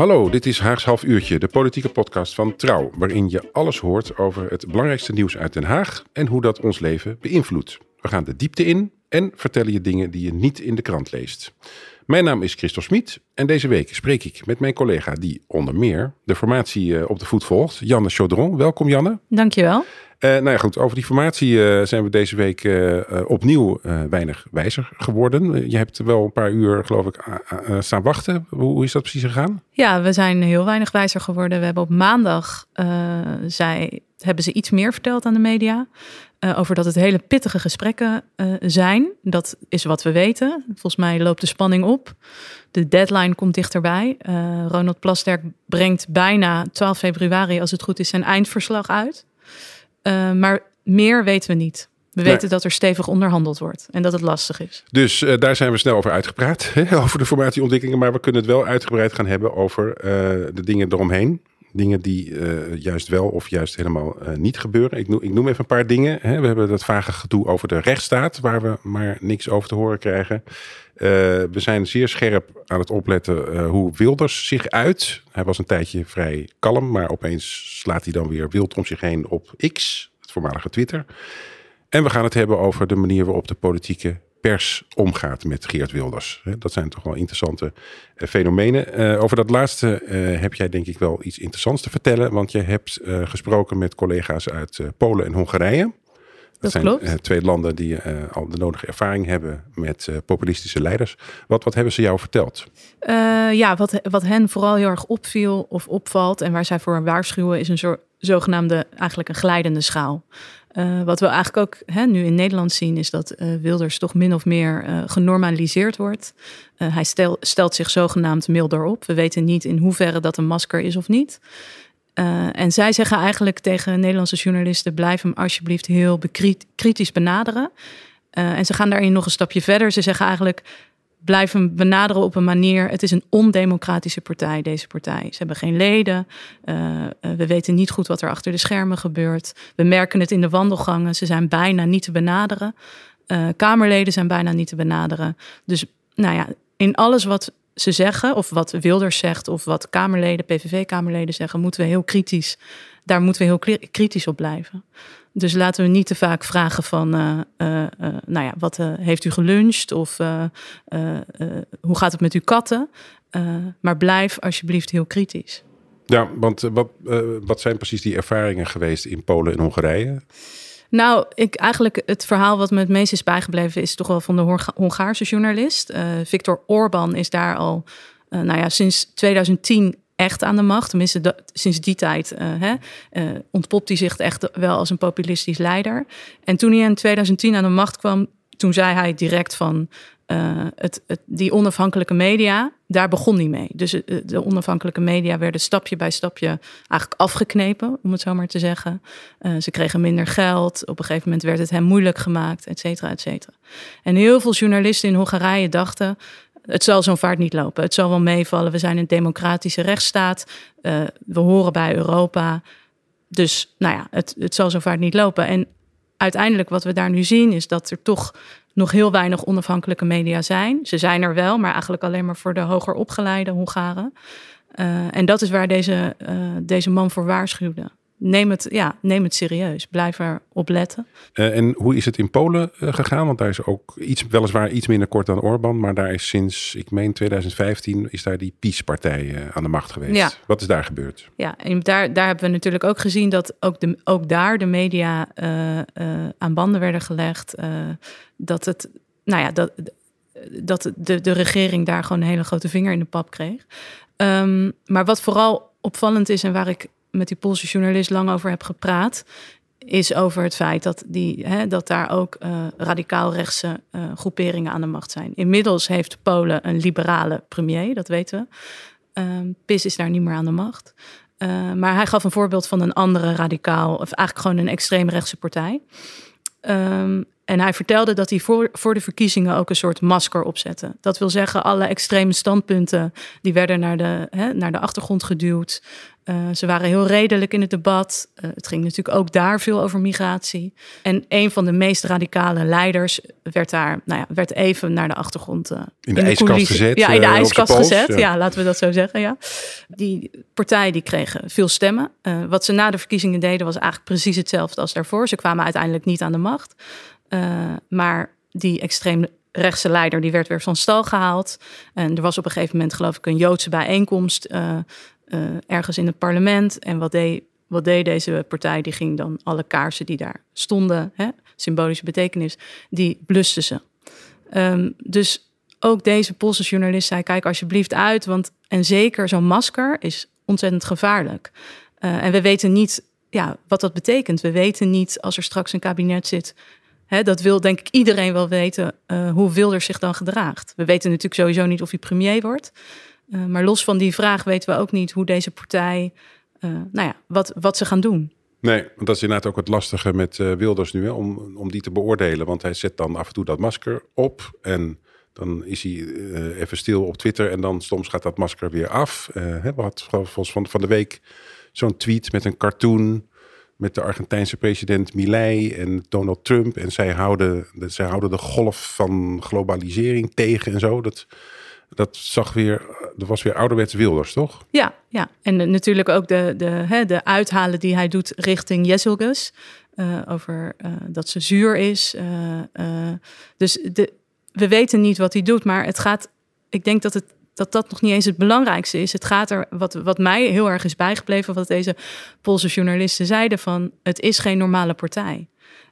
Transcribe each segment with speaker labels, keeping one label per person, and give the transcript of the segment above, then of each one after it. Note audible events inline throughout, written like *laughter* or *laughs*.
Speaker 1: Hallo, dit is Haags Half Uurtje, de politieke podcast van Trouw, waarin je alles hoort over het belangrijkste nieuws uit Den Haag en hoe dat ons leven beïnvloedt. We gaan de diepte in en vertellen je dingen die je niet in de krant leest. Mijn naam is Christel Smit en deze week spreek ik met mijn collega die onder meer de formatie eh, op de voet volgt, Janne Chaudron. Welkom Janne.
Speaker 2: Dankjewel.
Speaker 1: Uh, nou ja, goed. Over die formatie uh, zijn we deze week uh, opnieuw weinig wijzer geworden. Je hebt wel een paar uur, geloof ik, staan wachten. Hoe, is dat precies gegaan?
Speaker 2: Ja, we zijn heel weinig wijzer geworden. We hebben op maandag, zij, hebben ze iets meer verteld aan de media. over dat het hele pittige gesprekken zijn. Dat is wat we weten. Volgens mij loopt de spanning op. De deadline komt dichterbij. Ronald Plasterk brengt bijna 12 februari, als het goed is, zijn eindverslag uit. Uh, maar meer weten we niet. We weten dat er stevig onderhandeld wordt en dat het lastig is.
Speaker 1: Dus uh, daar zijn we snel over uitgepraat, *laughs* hè, over de formatieontwikkelingen. Maar we kunnen het wel uitgebreid gaan hebben over uh, de dingen eromheen. Dingen die juist wel of juist helemaal niet gebeuren. Ik noem, ik noem, even een paar dingen. Hè. We hebben dat vage gedoe over de rechtsstaat, waar we maar niks over te horen krijgen. we zijn zeer scherp aan het opletten hoe Wilders zich uit. Hij was een tijdje vrij kalm, maar opeens slaat hij dan weer wild om zich heen op X, het voormalige Twitter. En we gaan het hebben over de manier waarop de politieke pers omgaat met Geert Wilders. Dat zijn toch wel interessante eh, fenomenen. Uh, over dat laatste uh, heb jij denk ik wel iets interessants te vertellen, want je hebt gesproken met collega's uit Polen en Hongarije. Dat, dat zijn twee landen die al de nodige ervaring hebben met populistische leiders. Wat, wat hebben ze jou verteld?
Speaker 2: ja, wat, wat hen vooral heel erg opviel of opvalt en waar zij voor waarschuwen is een soort zogenaamde eigenlijk een glijdende schaal. Uh, wat we eigenlijk ook hè, nu in Nederland zien, is dat uh, Wilders toch min of meer uh, genormaliseerd wordt. hij stel, stelt zich zogenaamd milder op. We weten niet in hoeverre dat een masker is of niet. en zij zeggen eigenlijk tegen Nederlandse journalisten: blijf hem alsjeblieft heel kritisch benaderen. en ze gaan daarin nog een stapje verder. Ze zeggen eigenlijk: blijven benaderen op een manier. Het is een ondemocratische partij, deze partij. Ze hebben geen leden. Uh, we weten niet goed wat er achter de schermen gebeurt. We merken het in de wandelgangen. Ze zijn bijna niet te benaderen. Uh, Kamerleden zijn bijna niet te benaderen. Dus nou ja, in alles wat ze zeggen, of wat Wilders zegt, of wat Kamerleden, PVV-Kamerleden zeggen, moeten we heel kritisch. Daar moeten we heel kritisch op blijven. Dus laten we niet te vaak vragen van, uh, uh, uh, nou ja, wat heeft u geluncht of hoe gaat het met uw katten? maar blijf alsjeblieft heel kritisch.
Speaker 1: Ja, want wat, wat zijn precies die ervaringen geweest in Polen en Hongarije?
Speaker 2: Nou, ik, eigenlijk het verhaal wat me het meest is bijgebleven is toch wel van de Hongaarse journalist. Victor Orban is daar al, nou ja, sinds 2010 echt aan de macht. Tenminste, sinds die tijd uh, ontpopt hij zich echt wel als een populistisch leider. En toen hij in 2010 aan de macht kwam, toen zei hij direct van uh, het, het, die onafhankelijke media, daar begon hij mee. Dus de onafhankelijke media werden stapje bij stapje eigenlijk afgeknepen, om het zo maar te zeggen. ze kregen minder geld. Op een gegeven moment werd het hem moeilijk gemaakt, et cetera, et cetera. En heel veel journalisten in Hongarije dachten het zal zo'n vaart niet lopen. Het zal wel meevallen. We zijn een democratische rechtsstaat. Uh, we horen bij Europa. Dus nou ja, het, het zal zo'n vaart niet lopen. En uiteindelijk wat we daar nu zien is dat er toch nog heel weinig onafhankelijke media zijn. Ze zijn er wel, maar eigenlijk alleen maar voor de hoger opgeleide Hongaren. Uh, en dat is waar deze, uh, deze man voor waarschuwde neem het, ja, neem het serieus. Blijf erop letten.
Speaker 1: Uh, en hoe is het in Polen uh, gegaan? Want daar is ook iets, weliswaar iets minder kort dan Orbán. Maar daar is sinds, ik meen 2015, is daar die PiS-partij uh, aan de macht geweest. Ja. Wat is daar gebeurd?
Speaker 2: Ja, en daar, daar hebben we natuurlijk ook gezien dat ook, de, ook daar de media aan banden werden gelegd. dat het, nou ja, dat, dat de, de regering daar gewoon een hele grote vinger in de pap kreeg. Um, maar wat vooral opvallend is en waar ik met die Poolse journalist lang over heb gepraat, is over het feit dat, die, hè, dat daar ook uh, radicaal-rechtse uh, groeperingen aan de macht zijn. Inmiddels heeft Polen een liberale premier, dat weten we. Um, PIS is daar niet meer aan de macht. Uh, maar hij gaf een voorbeeld van een andere radicaal, of eigenlijk gewoon een extreemrechtse partij. Um, en hij vertelde dat hij voor, voor de verkiezingen ook een soort masker opzette. Dat wil zeggen, alle extreme standpunten die werden naar de, hè, naar de achtergrond geduwd. Uh, ze waren heel redelijk in het debat. Uh, het ging natuurlijk ook daar veel over migratie. En een van de meest radicale leiders werd daar, nou ja, werd even naar de achtergrond. Uh,
Speaker 1: in de, in de ijskast gezet.
Speaker 2: Ja, in de ijskast gezet. Ja. ja. laten we dat zo zeggen. Ja. Die partij die kregen veel stemmen. wat ze na de verkiezingen deden was eigenlijk precies hetzelfde als daarvoor. Ze kwamen uiteindelijk niet aan de macht. Uh, maar die extreem rechtse leider die werd weer van stal gehaald. En er was op een gegeven moment geloof ik een Joodse bijeenkomst uh, uh, ergens in het parlement. En wat deed, wat deed deze partij? Die ging dan alle kaarsen die daar stonden, hè, symbolische betekenis, die blusten ze. Um, dus ook deze Poolse journalist zei, kijk alsjeblieft uit, want en zeker zo'n masker is ontzettend gevaarlijk. en we weten niet ja, wat dat betekent. We weten niet als er straks een kabinet zit dat wil denk ik iedereen wel weten uh, hoe Wilders zich dan gedraagt. We weten natuurlijk sowieso niet of hij premier wordt. Uh, maar los van die vraag weten we ook niet hoe deze partij, uh, nou ja, wat, wat ze gaan doen.
Speaker 1: Nee, want dat is inderdaad ook het lastige met Wilders nu, om, om die te beoordelen. Want hij zet dan af en toe dat masker op en dan is hij even stil op Twitter en dan soms gaat dat masker weer af. we hadden volgens van, van de week zo'n tweet met een cartoon met de Argentijnse president Milei en Donald Trump. En zij houden, zij houden de golf van globalisering tegen en zo. Dat, dat zag weer, dat was weer ouderwets Wilders, toch?
Speaker 2: Ja, ja. en natuurlijk ook de, de, hè, de uithalen die hij doet richting Jesselgus. Uh, over uh, dat ze zuur is. Uh, dus de, we weten niet wat hij doet, maar het gaat. Ik denk dat het dat dat nog niet eens het belangrijkste is. Het gaat er, wat, wat mij heel erg is bijgebleven, wat deze Poolse journalisten zeiden, van het is geen normale partij.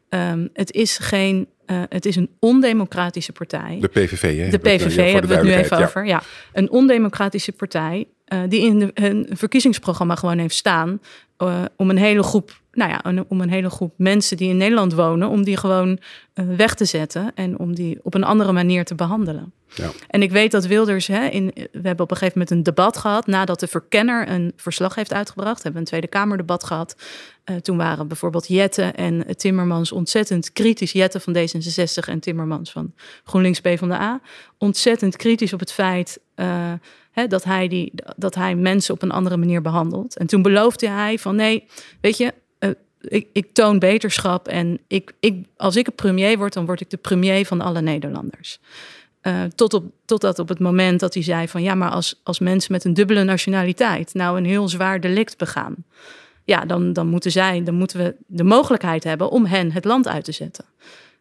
Speaker 2: Um, het is geen uh, het is een ondemocratische partij.
Speaker 1: De PVV, hè?
Speaker 2: De PVV hebben we het nu even ja. over. Ja, een ondemocratische partij uh, die in de, hun verkiezingsprogramma gewoon heeft staan uh, om een hele groep, nou ja, een, om een hele groep mensen die in Nederland wonen, om die gewoon weg te zetten en om die op een andere manier te behandelen. Ja. En ik weet dat Wilders, hè, in, we hebben op een gegeven moment een debat gehad nadat de verkenner een verslag heeft uitgebracht. We hebben een Tweede Kamerdebat gehad. Toen waren bijvoorbeeld Jette en Timmermans ontzettend kritisch. Jette van D66 en Timmermans van GroenLinks PvdA. Ontzettend kritisch op het feit uh, hè, dat, hij die, dat hij mensen op een andere manier behandelt. En toen beloofde hij van nee, weet je, uh, ik, ik, toon beterschap en ik, ik, als ik een premier word, dan word ik de premier van alle Nederlanders. Uh, tot op, totdat op het moment dat hij zei van ja, maar als, als mensen met een dubbele nationaliteit nou een heel zwaar delict begaan, ja, dan, dan moeten zij, dan moeten we de mogelijkheid hebben om hen het land uit te zetten.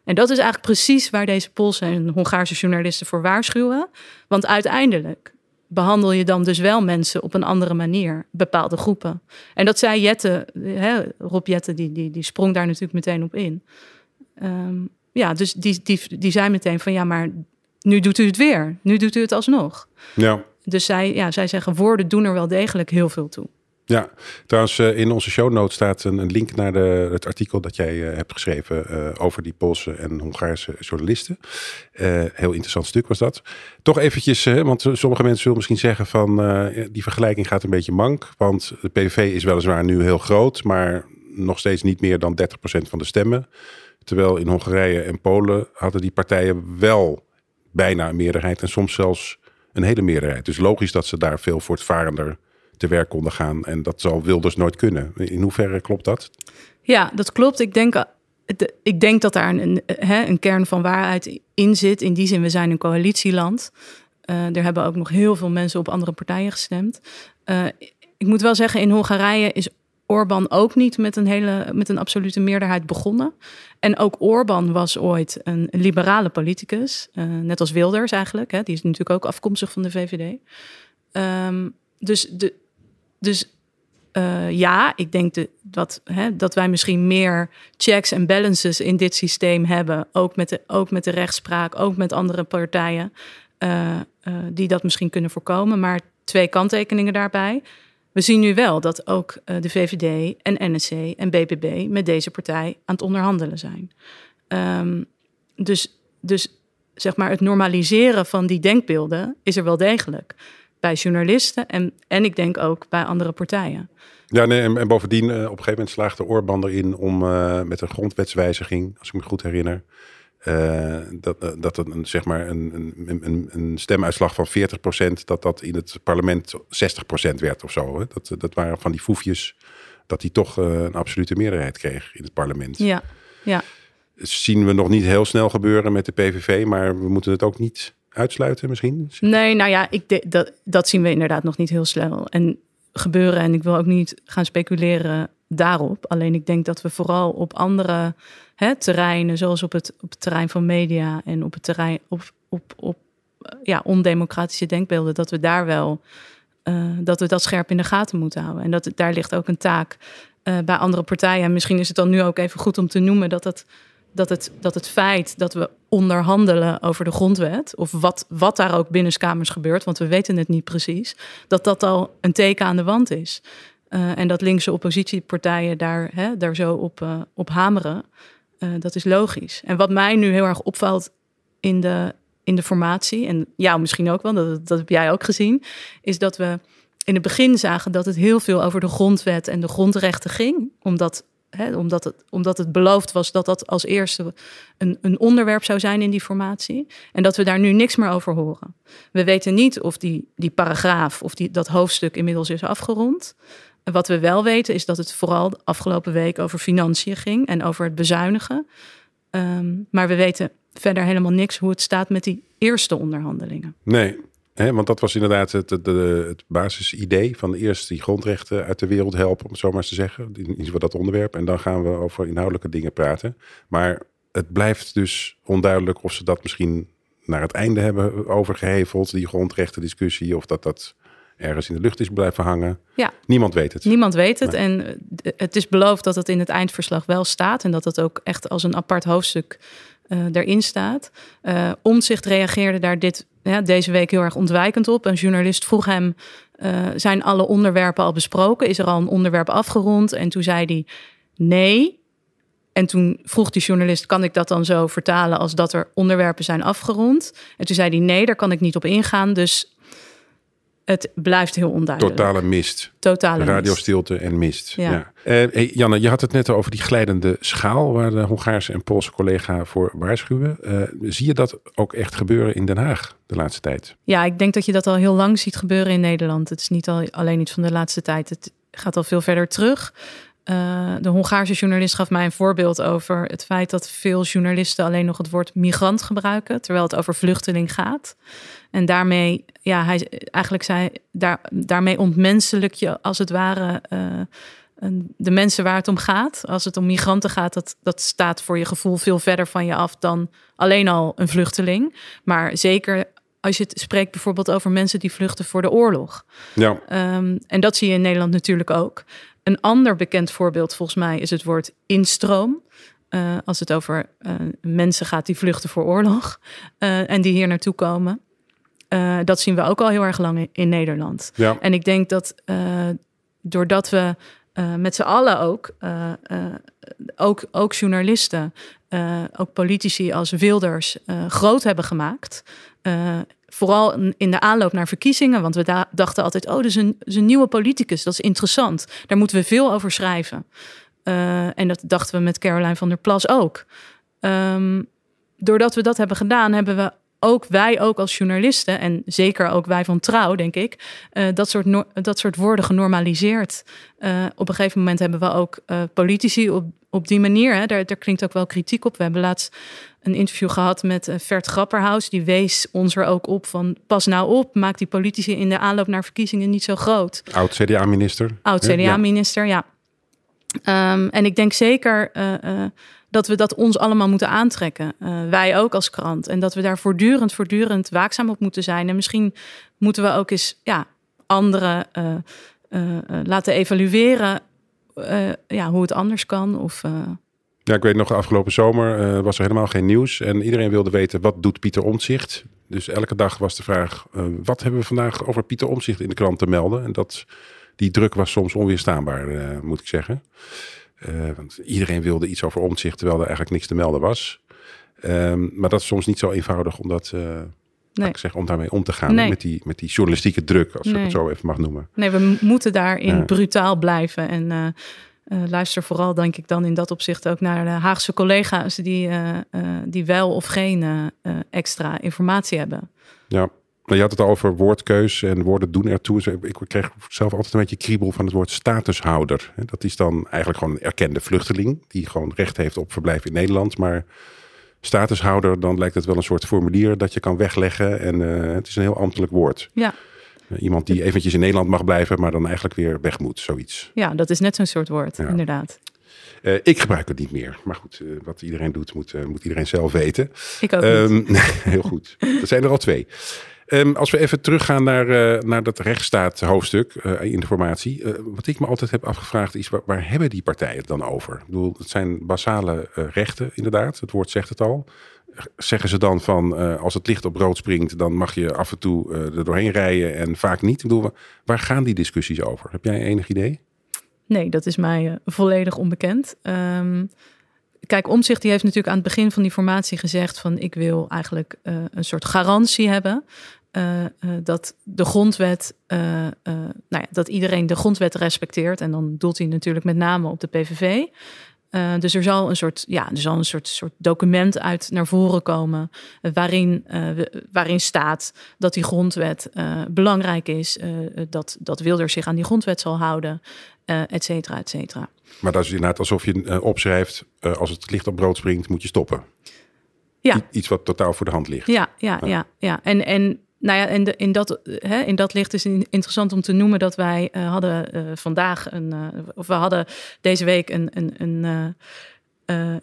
Speaker 2: En dat is eigenlijk precies waar deze Poolse en Hongaarse journalisten voor waarschuwen. Want uiteindelijk behandel je dan dus wel mensen op een andere manier, bepaalde groepen. En dat zei Jette, hè, Rob Jette, die, die, die sprong daar natuurlijk meteen op in. Um, ja, dus die, die, die zei meteen van ja, maar nu doet u het weer. Nu doet u het alsnog.
Speaker 1: Ja.
Speaker 2: Dus zij, ja, zij zeggen woorden doen er wel degelijk heel veel toe.
Speaker 1: Ja, trouwens uh, in onze show notes staat een, link naar de, het artikel dat jij uh, hebt geschreven uh, over die Poolse en Hongaarse journalisten. heel interessant stuk was dat. Toch eventjes, want sommige mensen zullen misschien zeggen van die vergelijking gaat een beetje mank. Want de PVV is weliswaar nu heel groot, maar nog steeds niet meer dan 30% van de stemmen. Terwijl in Hongarije en Polen hadden die partijen wel bijna een meerderheid en soms zelfs een hele meerderheid. Dus logisch dat ze daar veel voortvarender te werk konden gaan. En dat zal Wilders nooit kunnen. In hoeverre klopt dat?
Speaker 2: Ja, dat klopt. Ik denk, ik denk dat daar een, een kern van waarheid in zit. In die zin, we zijn een coalitieland. Uh, er hebben ook nog heel veel mensen op andere partijen gestemd. Uh, ik moet wel zeggen, in Hongarije is Orbán ook niet met een hele met een absolute meerderheid begonnen. En ook Orbán was ooit een liberale politicus, net als Wilders eigenlijk. Hè. Die is natuurlijk ook afkomstig van de VVD. Ehm, dus de, dus uh, ja, ik denk de, dat, hè, dat wij misschien meer checks en balances in dit systeem hebben. Ook met de, ook met de rechtspraak, ook met andere partijen. Uh, die dat misschien kunnen voorkomen. Maar twee kanttekeningen daarbij. We we zien nu wel dat ook de VVD en NSC en BBB met deze partij aan het onderhandelen zijn. Ehm, dus, dus zeg maar het normaliseren van die denkbeelden is er wel degelijk. Bij journalisten en, en ik denk ook bij andere partijen.
Speaker 1: Ja, nee, en, en bovendien, uh, op een gegeven moment slaagde Orbán erin om uh, met een grondwetswijziging, als ik me goed herinner, uh, dat, dat een, zeg maar een, een, een, stemuitslag van 40%, dat dat in het parlement 60% werd of zo. Hè? Dat, dat waren van die foefjes, dat hij toch een absolute meerderheid kreeg in het parlement.
Speaker 2: Ja, ja.
Speaker 1: Zien we nog niet heel snel gebeuren met de PVV, maar we moeten het ook niet uitsluiten misschien?
Speaker 2: Nee, nou ja, ik dat, dat zien we inderdaad nog niet heel snel. En gebeuren. En ik wil ook niet gaan speculeren daarop. Alleen ik denk dat we vooral op andere hè, terreinen, zoals op het, op het terrein van media en op het terrein op, op, op ja, ondemocratische denkbeelden, dat we daar wel uh, dat we dat scherp in de gaten moeten houden. En dat daar ligt ook een taak uh, bij andere partijen. En misschien is het dan nu ook even goed om te noemen dat het dat het, dat het feit dat we onderhandelen over de grondwet, of wat, wat daar ook binnenskamers gebeurt, want we weten het niet precies, dat dat al een teken aan de wand is. Uh, en dat linkse oppositiepartijen daar, hè, daar zo op, uh, op hameren, uh, dat is logisch. En wat mij nu heel erg opvalt in de, in de formatie, en jou misschien ook wel, dat, dat heb jij ook gezien, is dat we in het begin zagen dat het heel veel over de grondwet en de grondrechten ging, omdat omdat, het, omdat het beloofd was dat dat als eerste een, een onderwerp zou zijn in die formatie. En dat we daar nu niks meer over horen. We weten niet of die, die paragraaf of die, dat hoofdstuk inmiddels is afgerond. En wat we wel weten is dat het vooral de afgelopen week over financiën ging en over het bezuinigen. Um, maar we weten verder helemaal niks hoe het staat met die eerste onderhandelingen.
Speaker 1: Nee, want dat was inderdaad het, het, het, basisidee van eerst die grondrechten uit de wereld helpen, om het zo maar eens te zeggen. In ieder geval dat onderwerp. En dan gaan we over inhoudelijke dingen praten. Maar het blijft dus onduidelijk of ze dat misschien naar het einde hebben overgeheveld, die grondrechten discussie, of dat dat ergens in de lucht is blijven hangen.
Speaker 2: Ja.
Speaker 1: Niemand weet het.
Speaker 2: Niemand weet het. En eh, het is beloofd dat het in het eindverslag wel staat en dat het ook echt als een apart hoofdstuk uh, erin staat. Uh, Omzicht reageerde daar dit, ja, deze week heel erg ontwijkend op. Een journalist vroeg hem: uh, zijn alle onderwerpen al besproken? Is er al een onderwerp afgerond? En toen zei hij: nee. En toen vroeg die journalist: kan ik dat dan zo vertalen als dat er onderwerpen zijn afgerond? En toen zei hij: nee, daar kan ik niet op ingaan. Dus het blijft heel onduidelijk.
Speaker 1: Totale mist.
Speaker 2: Totale
Speaker 1: Radiostilte en mist. Ja. ja. Uh, hey, Janne, je had het net over die glijdende schaal... waar de Hongaarse en Poolse collega voor waarschuwen. Uh, zie je dat ook echt gebeuren in Den Haag de laatste tijd?
Speaker 2: Ja, ik denk dat je dat al heel lang ziet gebeuren in Nederland. Het is niet al, alleen iets van de laatste tijd. Het gaat al veel verder terug. Uh, de Hongaarse journalist gaf mij een voorbeeld over het feit dat veel journalisten alleen nog het woord migrant gebruiken, terwijl het over vluchteling gaat. En daarmee, ja, hij eigenlijk zei, daar, daarmee ontmenselijk je als het ware uh, de mensen waar het om gaat. Als het om migranten gaat, dat, dat staat voor je gevoel veel verder van je af dan alleen al een vluchteling. Maar zeker als je het spreekt bijvoorbeeld over mensen die vluchten voor de oorlog.
Speaker 1: Ja.
Speaker 2: Um, en dat zie je in Nederland natuurlijk ook. Een ander bekend voorbeeld volgens mij is het woord instroom. Uh, als het over uh, mensen gaat die vluchten voor oorlog uh, en die hier naartoe komen. dat zien we ook al heel erg lang in, in Nederland.
Speaker 1: Ja.
Speaker 2: En ik denk dat doordat we met z'n allen ook, ook, ook journalisten, ook politici als Wilders groot hebben gemaakt vooral in de aanloop naar verkiezingen, want we dachten altijd: oh, dat is een, nieuwe politicus, dat is interessant. Daar moeten we veel over schrijven. Uh, en dat dachten we met Caroline van der Plas ook. Um, doordat we dat hebben gedaan, hebben we ook wij ook als journalisten en zeker ook wij van Trouw, denk ik, uh, dat, soort no dat soort woorden genormaliseerd. Uh, op een gegeven moment hebben we ook uh, politici op, op die manier, hè, daar, daar klinkt ook wel kritiek op. We hebben laatst een interview gehad met Vert Grapperhaus. Die wees ons er ook op van pas nou op, maak die politici in de aanloop naar verkiezingen niet zo groot.
Speaker 1: Oud CDA-minister.
Speaker 2: Oud CDA-minister, ja. ja. Um, en ik denk zeker dat we dat ons allemaal moeten aantrekken. Uh, wij ook als krant. En dat we daar voortdurend, voortdurend waakzaam op moeten zijn. En misschien moeten we ook eens ja, anderen uh, uh, laten evalueren ja, hoe het anders kan. Of,
Speaker 1: Ja, ik weet nog, afgelopen zomer was er helemaal geen nieuws. En iedereen wilde weten, wat doet Pieter Omtzigt? Dus elke dag was de vraag, wat hebben we vandaag over Pieter Omtzigt in de krant te melden? En dat die druk was soms onweerstaanbaar, moet ik zeggen. Uh, want iedereen wilde iets over omzicht, terwijl er eigenlijk niks te melden was. Um, maar dat is soms niet zo eenvoudig om dat... Uh, nee. ik zeg, om daarmee om te gaan nee. met, die, met die journalistieke druk, als nee. ik het zo even mag noemen.
Speaker 2: Nee, we moeten daarin brutaal blijven. En uh, luister vooral, denk ik, dan in dat opzicht ook naar de Haagse collega's die, die wel of geen extra informatie hebben.
Speaker 1: Ja, je had het al over woordkeus en woorden doen ertoe. Ik kreeg zelf altijd een beetje kriebel van het woord statushouder. Dat is dan eigenlijk gewoon een erkende vluchteling die gewoon recht heeft op verblijf in Nederland. Maar statushouder, dan lijkt het wel een soort formulier dat je kan wegleggen. En uh, het is een heel ambtelijk woord.
Speaker 2: Ja.
Speaker 1: Uh, iemand die eventjes in Nederland mag blijven, maar dan eigenlijk weer weg moet, zoiets.
Speaker 2: Ja, dat is net zo'n soort woord, ja. inderdaad.
Speaker 1: Uh, ik gebruik het niet meer. Maar goed, wat iedereen doet, moet, moet iedereen zelf weten.
Speaker 2: Ik ook um, *laughs*
Speaker 1: heel goed. er zijn er al twee. Um, als we even teruggaan naar, uh, naar dat rechtsstaat hoofdstuk uh, informatie. Uh, wat ik me altijd heb afgevraagd is, waar, hebben die partijen het dan over? Ik bedoel, het zijn basale rechten inderdaad. Het woord zegt het al. Zeggen ze dan van, als het licht op rood springt, dan mag je af en toe er doorheen rijden en vaak niet? Ik bedoel, waar gaan die discussies over? Heb jij enig idee?
Speaker 2: Nee, dat is mij volledig onbekend. Um, kijk, Omzicht die heeft natuurlijk aan het begin van die formatie gezegd van ik wil eigenlijk een soort garantie hebben uh, uh, dat de grondwet, nou ja, dat iedereen de grondwet respecteert. En dan doelt hij natuurlijk met name op de PVV. dus er zal een soort, ja, er zal een soort, soort document uit naar voren komen. waarin, waarin staat dat die grondwet belangrijk is. dat, dat Wilders zich aan die grondwet zal houden. et cetera, et cetera.
Speaker 1: Maar dat is inderdaad alsof je opschrijft, als het licht op brood springt, moet je stoppen.
Speaker 2: Ja.
Speaker 1: Iets wat totaal voor de hand ligt.
Speaker 2: Ja, ja, ja. ja. En, en, nou ja, en de, in, dat, hè, in dat licht is interessant om te noemen dat wij uh, hadden vandaag een, of we hadden deze week een, een, een,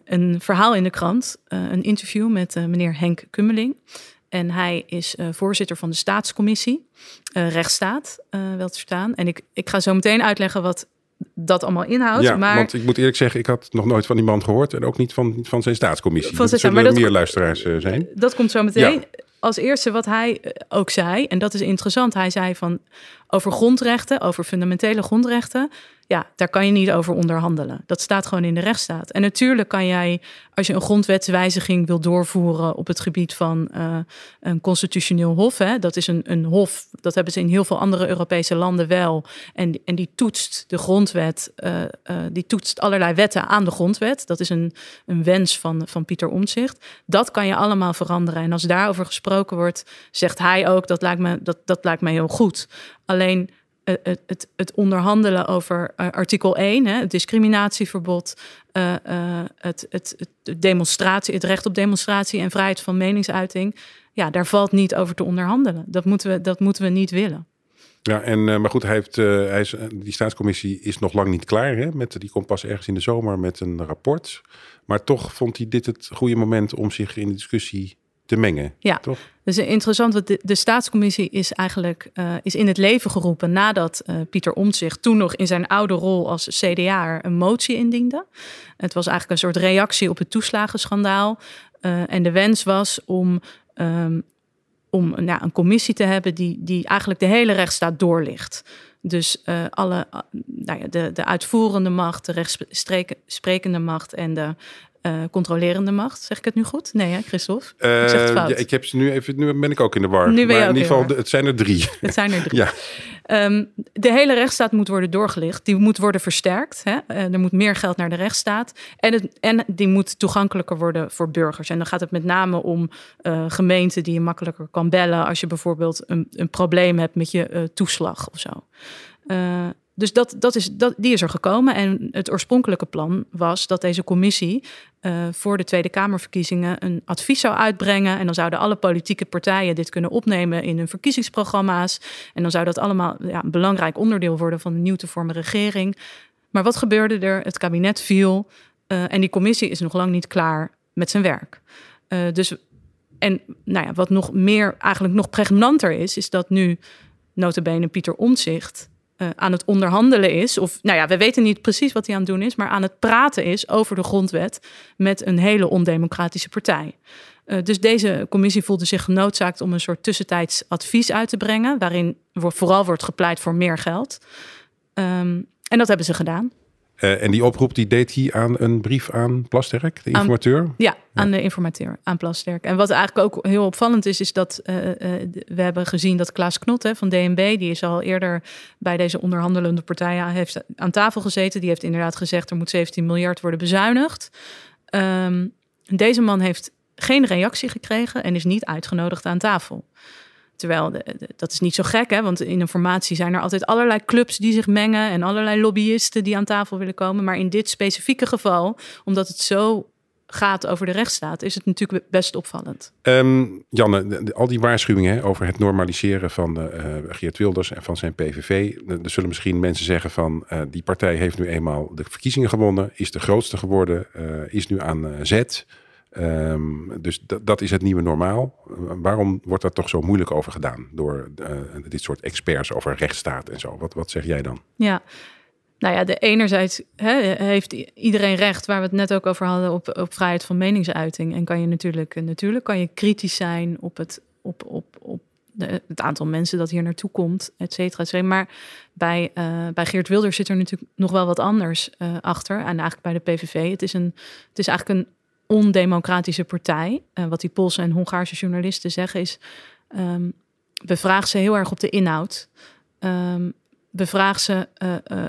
Speaker 2: een verhaal in de krant, een interview met meneer Henk Kummeling. En hij is voorzitter van de staatscommissie, rechtsstaat, wel te verstaan. En ik, ik ga zo meteen uitleggen wat dat allemaal inhoudt.
Speaker 1: Ja,
Speaker 2: maar...
Speaker 1: want ik moet eerlijk zeggen, ik had nog nooit van die man gehoord en ook niet van, van zijn staatscommissie. Van zijn, er zullen maar meer luisteraars zijn.
Speaker 2: Dat komt zo meteen. Ja. Als eerste wat hij eh, ook zei, en dat is interessant, hij zei van over grondrechten, over fundamentele grondrechten, ja, daar kan je niet over onderhandelen. Dat staat gewoon in de rechtsstaat. En natuurlijk kan jij, als je een grondwetswijziging wil doorvoeren op het gebied van uh, een constitutioneel hof, hè, dat is een, een hof, dat hebben ze in heel veel andere Europese landen wel. En, en die toetst de grondwet, uh, uh, die toetst allerlei wetten aan de grondwet. Dat is een, een wens van, van Pieter Omtzigt. Dat kan je allemaal veranderen. En als daarover gesproken wordt, zegt hij ook, dat lijkt me, dat, dat lijkt me heel goed. Alleen het, het, het, onderhandelen over artikel 1, hè, het discriminatieverbod, uh, het, het, demonstratie, het recht op demonstratie en vrijheid van meningsuiting, ja, daar valt niet over te onderhandelen. Dat moeten we, dat moeten we niet willen.
Speaker 1: Ja, en, maar goed, hij heeft, hij die staatscommissie is nog lang niet klaar. Hè? Met, die komt pas ergens in de zomer met een rapport. Maar toch vond hij dit het goede moment om zich in de discussie te mengen.
Speaker 2: Ja,
Speaker 1: toch?
Speaker 2: dus interessant, want de, de staatscommissie is eigenlijk uh, is in het leven geroepen nadat uh, Pieter Omtzigt toen nog in zijn oude rol als CDA een motie indiende. Het was eigenlijk een soort reactie op het toeslagenschandaal. Uh, en de wens was om, um, om nou, een commissie te hebben die, die eigenlijk de hele rechtsstaat doorlicht. Dus uh, alle, uh, nou ja, de, de uitvoerende macht, de rechtsprekende macht en de uh, controlerende macht. Zeg ik het nu goed? Nee, hè, Christophe?
Speaker 1: Uh, ik zeg het fout. Ja, ik heb ze nu even, nu ben ik ook in de war. Nu ben je maar in ieder geval, het zijn er drie.
Speaker 2: Het zijn er drie. *laughs* ja. Um, de hele rechtsstaat moet worden doorgelicht. Die moet worden versterkt. Hè? Uh, er moet meer geld naar de rechtsstaat. En, het, en die moet toegankelijker worden voor burgers. En dan gaat het met name om uh, gemeenten die je makkelijker kan bellen als je bijvoorbeeld een, een probleem hebt met je uh, toeslag of zo. Dus dat, dat is, dat, die is er gekomen. En het oorspronkelijke plan was dat deze commissie uh, voor de Tweede Kamerverkiezingen een advies zou uitbrengen. En dan zouden alle politieke partijen dit kunnen opnemen in hun verkiezingsprogramma's. En dan zou dat allemaal ja, een belangrijk onderdeel worden van de nieuw te vormen regering. Maar wat gebeurde er? Het kabinet viel uh, en die commissie is nog lang niet klaar met zijn werk. Uh, dus, en nou ja, wat nog meer, eigenlijk nog pregnanter is, is dat nu notabene Pieter Omtzigt uh, aan het onderhandelen is, of nou ja, we weten niet precies wat hij aan het doen is, maar aan het praten is over de grondwet met een hele ondemocratische partij. Uh, dus deze commissie voelde zich genoodzaakt om een soort tussentijds advies uit te brengen, waarin vooral wordt gepleit voor meer geld. Ehm, en dat hebben ze gedaan.
Speaker 1: Uh, en die oproep die deed hij aan een brief aan Plasterk, de informateur?
Speaker 2: Aan, ja, aan de informateur, aan Plasterk. En wat eigenlijk ook heel opvallend is, is dat uh, uh, we hebben gezien dat Klaas Knot hè, van DNB, die is al eerder bij deze onderhandelende partijen heeft aan tafel gezeten. Die heeft inderdaad gezegd er moet 17 miljard worden bezuinigd. Um, deze man heeft geen reactie gekregen en is niet uitgenodigd aan tafel. Terwijl dat is niet zo gek, hè? want in een formatie zijn er altijd allerlei clubs die zich mengen en allerlei lobbyisten die aan tafel willen komen. Maar in dit specifieke geval, omdat het zo gaat over de rechtsstaat, is het natuurlijk best opvallend.
Speaker 1: Um, Janne, al die waarschuwingen over het normaliseren van uh, Geert Wilders en van zijn PVV. Er zullen misschien mensen zeggen van uh, die partij heeft nu eenmaal de verkiezingen gewonnen, is de grootste geworden, uh, is nu aan zet. Um, dus dat is het nieuwe normaal. waarom wordt daar toch zo moeilijk over gedaan door uh, dit soort experts over rechtsstaat en zo? Wat, wat zeg jij dan?
Speaker 2: Ja, nou ja, de enerzijds hè, heeft iedereen recht, waar we het net ook over hadden, op, op vrijheid van meningsuiting. En kan je natuurlijk, natuurlijk kan je kritisch zijn op het, op, op, op de, het aantal mensen dat hier naartoe komt, et cetera, et cetera. Maar bij, uh, bij Geert Wilders zit er natuurlijk nog wel wat anders achter. En eigenlijk bij de PVV. Het is, een, het is eigenlijk een ondemocratische partij. Uh, wat die Poolse en Hongaarse journalisten zeggen is... Um, bevraag ze heel erg op de inhoud. Um, bevraag ze... Uh, uh,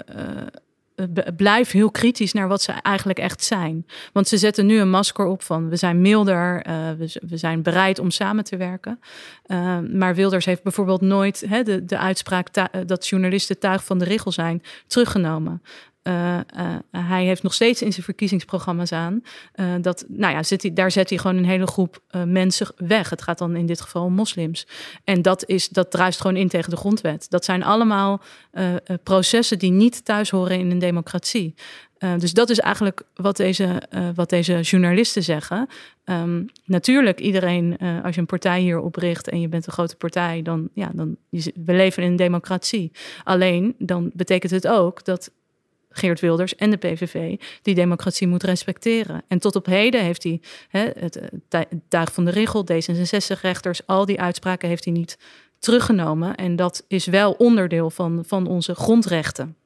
Speaker 2: blijf heel kritisch naar wat ze eigenlijk echt zijn. Want ze zetten nu een masker op van we zijn milder, we, we, zijn bereid om samen te werken. Ehm, maar Wilders heeft bijvoorbeeld nooit hè, de, de uitspraak dat journalisten tuig van de regel zijn teruggenomen. Uh, uh, hij heeft nog steeds in zijn verkiezingsprogramma's aan. Uh, dat, nou ja, zit hij, daar zet hij gewoon een hele groep mensen weg. Het gaat dan in dit geval om moslims. En dat, is, dat druist gewoon in tegen de grondwet. Dat zijn allemaal processen die niet thuis horen in een democratie. dus dat is eigenlijk wat deze, wat deze journalisten zeggen. Um, natuurlijk, iedereen, als je een partij hier opricht en je bent een grote partij, dan, ja, dan we leven in een democratie. Alleen dan betekent het ook dat Geert Wilders en de PVV die democratie moet respecteren. En tot op heden heeft hij hè, het, Tuig van de Regel, D66-rechters, al die uitspraken heeft hij niet teruggenomen. En dat is wel onderdeel van, van onze grondrechten.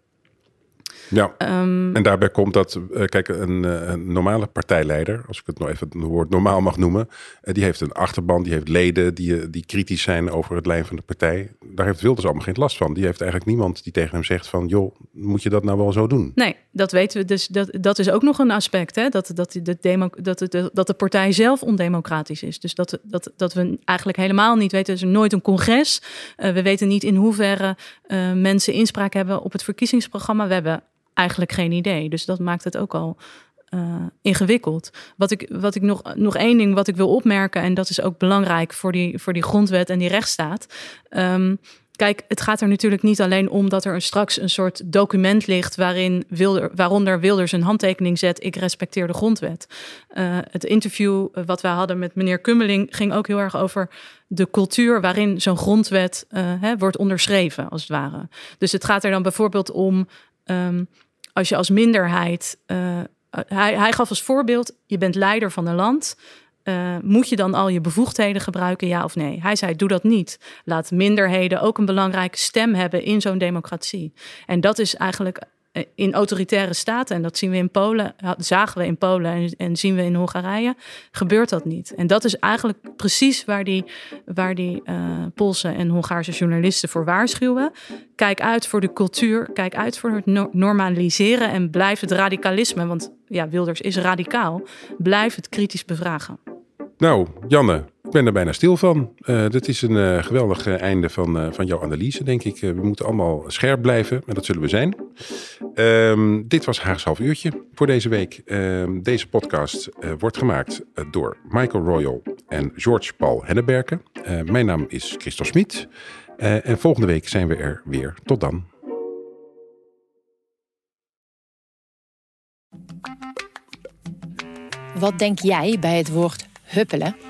Speaker 1: Ja, um, en daarbij komt dat, uh, kijk, een, uh, een, normale partijleider, als ik het nog even het woord normaal mag noemen, uh, die heeft een achterban, die heeft leden die, die kritisch zijn over het lijn van de partij. Daar heeft Wilders allemaal geen last van. Die heeft eigenlijk niemand die tegen hem zegt van, joh, moet je dat nou wel zo doen?
Speaker 2: Nee, dat weten we. Dus dat, dat is ook nog een aspect, hè? Dat, dat, de demo, dat, de, dat de partij zelf ondemocratisch is. Dus dat, dat, dat we eigenlijk helemaal niet weten, er is nooit een congres. we weten niet in hoeverre mensen inspraak hebben op het verkiezingsprogramma. We hebben eigenlijk geen idee. Dus dat maakt het ook al uh, ingewikkeld. Wat ik, wat ik nog, nog één ding wat ik wil opmerken, en dat is ook belangrijk voor die, voor die grondwet en die rechtsstaat. Um, Kijk, het gaat er natuurlijk niet alleen om dat er straks een soort document ligt waarin Wilder, waaronder Wilders een handtekening zet. Ik respecteer de grondwet. Uh, het interview wat wij hadden met meneer Kummeling ging ook heel erg over de cultuur waarin zo'n grondwet hè, wordt onderschreven, als het ware. Dus het gaat er dan bijvoorbeeld om um, als je als minderheid. Uh, hij, hij gaf als voorbeeld: je bent leider van een land. Uh, moet je dan al je bevoegdheden gebruiken, ja of nee? Hij zei: doe dat niet. Laat minderheden ook een belangrijke stem hebben in zo'n democratie. En dat is eigenlijk eh, in autoritaire staten, en dat zien we in Polen, zagen we in Polen en, en, zien we in Hongarije, gebeurt dat niet. En dat is eigenlijk precies waar die, waar die uh, Poolse en Hongaarse journalisten voor waarschuwen. Kijk uit voor de cultuur, kijk uit voor het normaliseren en blijf het radicalisme, want ja, Wilders is radicaal, blijf het kritisch bevragen.
Speaker 1: Nou, Janne, ik ben er bijna stil van. Uh, dit is een uh, geweldig uh, einde van, van jouw analyse, denk ik. we moeten allemaal scherp blijven en dat zullen we zijn. Um, dit was Haags half uurtje voor deze week. Um, deze podcast wordt gemaakt door Michael Royal en George Paul Henneberken. mijn naam is Christophe Smit. en volgende week zijn we er weer. Tot dan.
Speaker 3: Wat denk jij bij het woord huppelen?